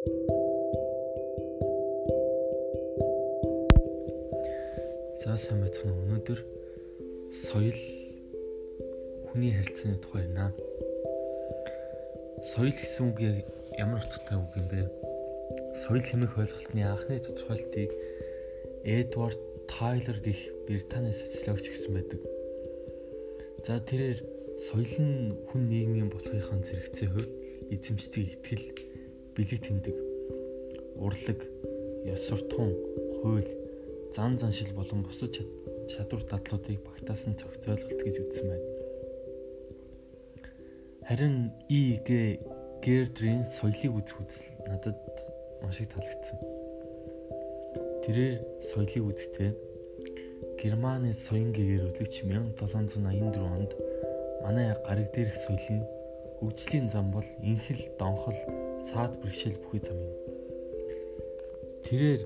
За сайн байцгаана. Өнөөдөр соёл хүний харилцааны тухай ярина. Соёл гэсэн үг ямар утгатай үг юм бэ? Соёл хэмээх ойлголтны анхны тодорхойлтыг Эдвард Тайлер гэх Британий социологч гэсэн байдаг. За тэрээр соёл нь хүн нийгмийн болохын зэрэгцээ хувьд эзэмшдэг итгэл, бэлэг тэмдэг, урлаг, ёс суртахуун, хууль зан заншил болон бусад чадвар дадлуудыг багтаасан цогц ойлголт гэж үзсэн байна. Харин И.Г. Гердрийн соёлыг үзэх үзэл надад маш их таалагдсан. Тэрээр соёлыг үзэхдээ Германы соён гэгэрүүлэгч 1784 онд манай гариг дээрх соёлын хөгжлийн зам бол инхэл, донхол, саад бэрхшээл бүхий зам юм. Тэрээр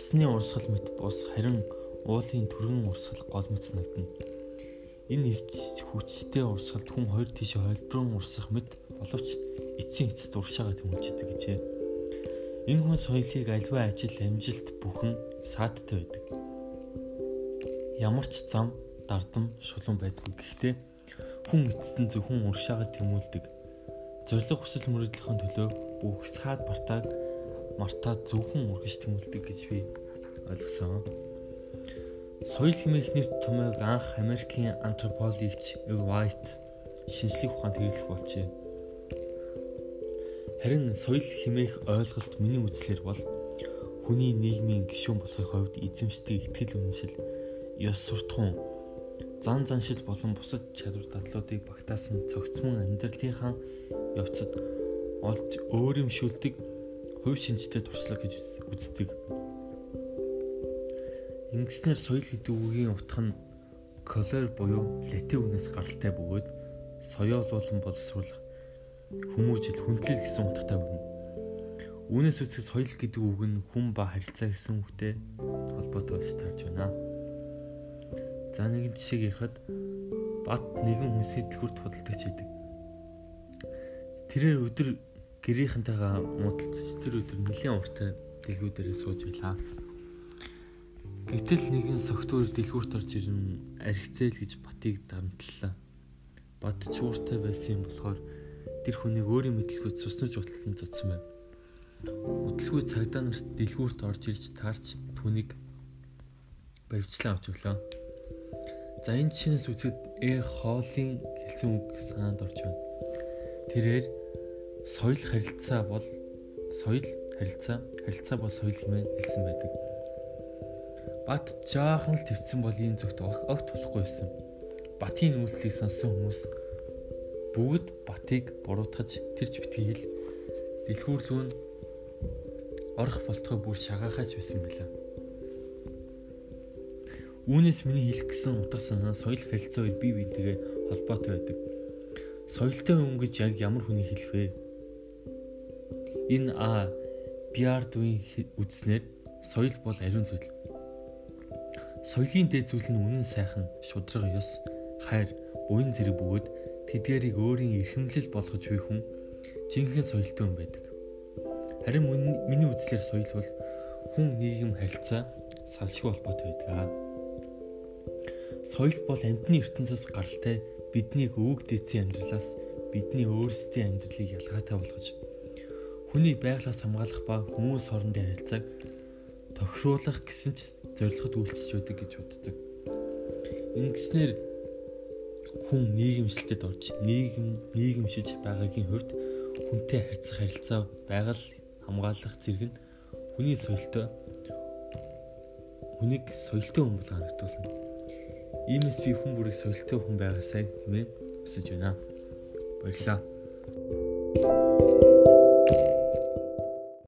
Усны урсгал мэт бус харин уулын түргэн урсгал гол мэт санагдана. Энэ ирч хүчтэй урсгалд хүн хоёр тийш хойдброн урсах мэт боловч эцсийн эцэст уршаага тэмүүлждэг гэжээ. Энэ хүн соёлыг альва ажил амжилт бүхэн саадтай байдаг. Ямар ч зам дардам шулуун байдгүй гэхдээ хүн эцсэн зөвхөн уршаага тэмүүлдэг. Зориг хүсэл мөрөдлөхийн төлөө бүх саад бартааг мартаа зөвхөн ургаж тэмүүлдэг гэж би ойлгосон. Соёл хэмээх нэр томьёог анх Америкийн антропологч Эл Вайт шинжлэх ухаанд хэрэглэх болжээ. Харин соёл хэмээх ойлголт миний үзлээр бол хүний нийгмийн гишүүн болохын хувьд эзэмшдэг итгэл үнэмшил, ёс суртахуун, зан заншил болон бусад чадвар дадлуудыг багтаасан цогцмон амьдралынхаа явцад олж өөрөмшүүлдэг хувь шинжтэй туршлага гэж үздэг. Ингэснээр соёл гэдэг үгийн утга нь колор буюу латин үгнээс гаралтай бөгөөд соёолуулан боловсруулах хүмүүжил хүндлэл гэсэн утгатай үг. Үүнээс үсэх соёл гэдэг үг нь хүн ба харилцаа гэсэн үгтэй холбоотой болж тарж байна. За нэгэн жишээг ярихад бат нэгэн хүнсийн дэлгүрт худалдагч идэг. Тэрээр өдөр гэрийнхэнтэйгээ муудалцж тэр өдөр нэлийн уртай дэлгүү дээрээ сууж байлаа. Гэтэл нэгэн согтуур дэлгүүрт орж ирэн архицээл гэж батыг дарамтлалаа. Бат чууртай байсан юм болохоор тэр хүнийг өөрийн мэдлэгүүд суснаж утлан цоцсон байна. Удалгүй цагдаа нарт дэлгүүрт орж ирж таарч түүнийг баривчлан авч өглөө. За энэ жишээс үзэхэд э хоолын хэлсэн үг санаанд орж байна. Тэрээр соёл харилцаа бол соёл харилцаа харилцаа бол соёл хэмээн хэлсэн байдаг. Бат жаахан л твцсэн бол энэ зүгт огт болохгүй байсан. Батын үйлчлэлийг сонссон хүмүүс бүгд Батыг буруутгаж тэрч битгийл дэлгүүрлүүн орох болтгой бүр шагаахаач байсан байлаа. Үүнээс миний хэлэх гэсэн утга санаа соёл харилцаа үед бие биентэйгээ холбоотой байдаг. Соёлтой хүн гэж яг ямар хүний хэлэх вэ? Энэ а Биардуийн үзснээр соёл бол ариун зүйл. Соёлын дээд зүйл нь үнэн сайхан, шудраг ёс, хайр, буян зэрэг бөгөөд тэдгэрийг өөрийн эрхэмлэл болгож буй хүн жинхэнэ соёлтой хүн байдаг. Харин миний үзлээр соёл бол хүн нийгэм харилцаа салшгүй холбоотой байдаг. Соёл бол амьтны ертөнцөөс гаралтай биднийг өвөг дээдсийн амьдралаас бидний өөрсдийн амьдралыг ялгаатай болгож Хүнийг байглаас хамгаалах ба хүмүүс хоорондын харилцааг тохируулах гэсэн ч зорилгод үйлчилж байдаг гэж боддог. Ингэснээр хүн нийгэмшилтэд орж нийгэм нийгэмшиж байгаагийн хувьд хүнтэй харьцах харилцаа байгаль хамгаалах зэрэг нь хүний соёлтой хүнийг соёлтой хүн бол харагдуулна. Иймээс би хүн бүрийг солилтой хүн байгаасай хэмээн хүсэж байна. Баярлалаа.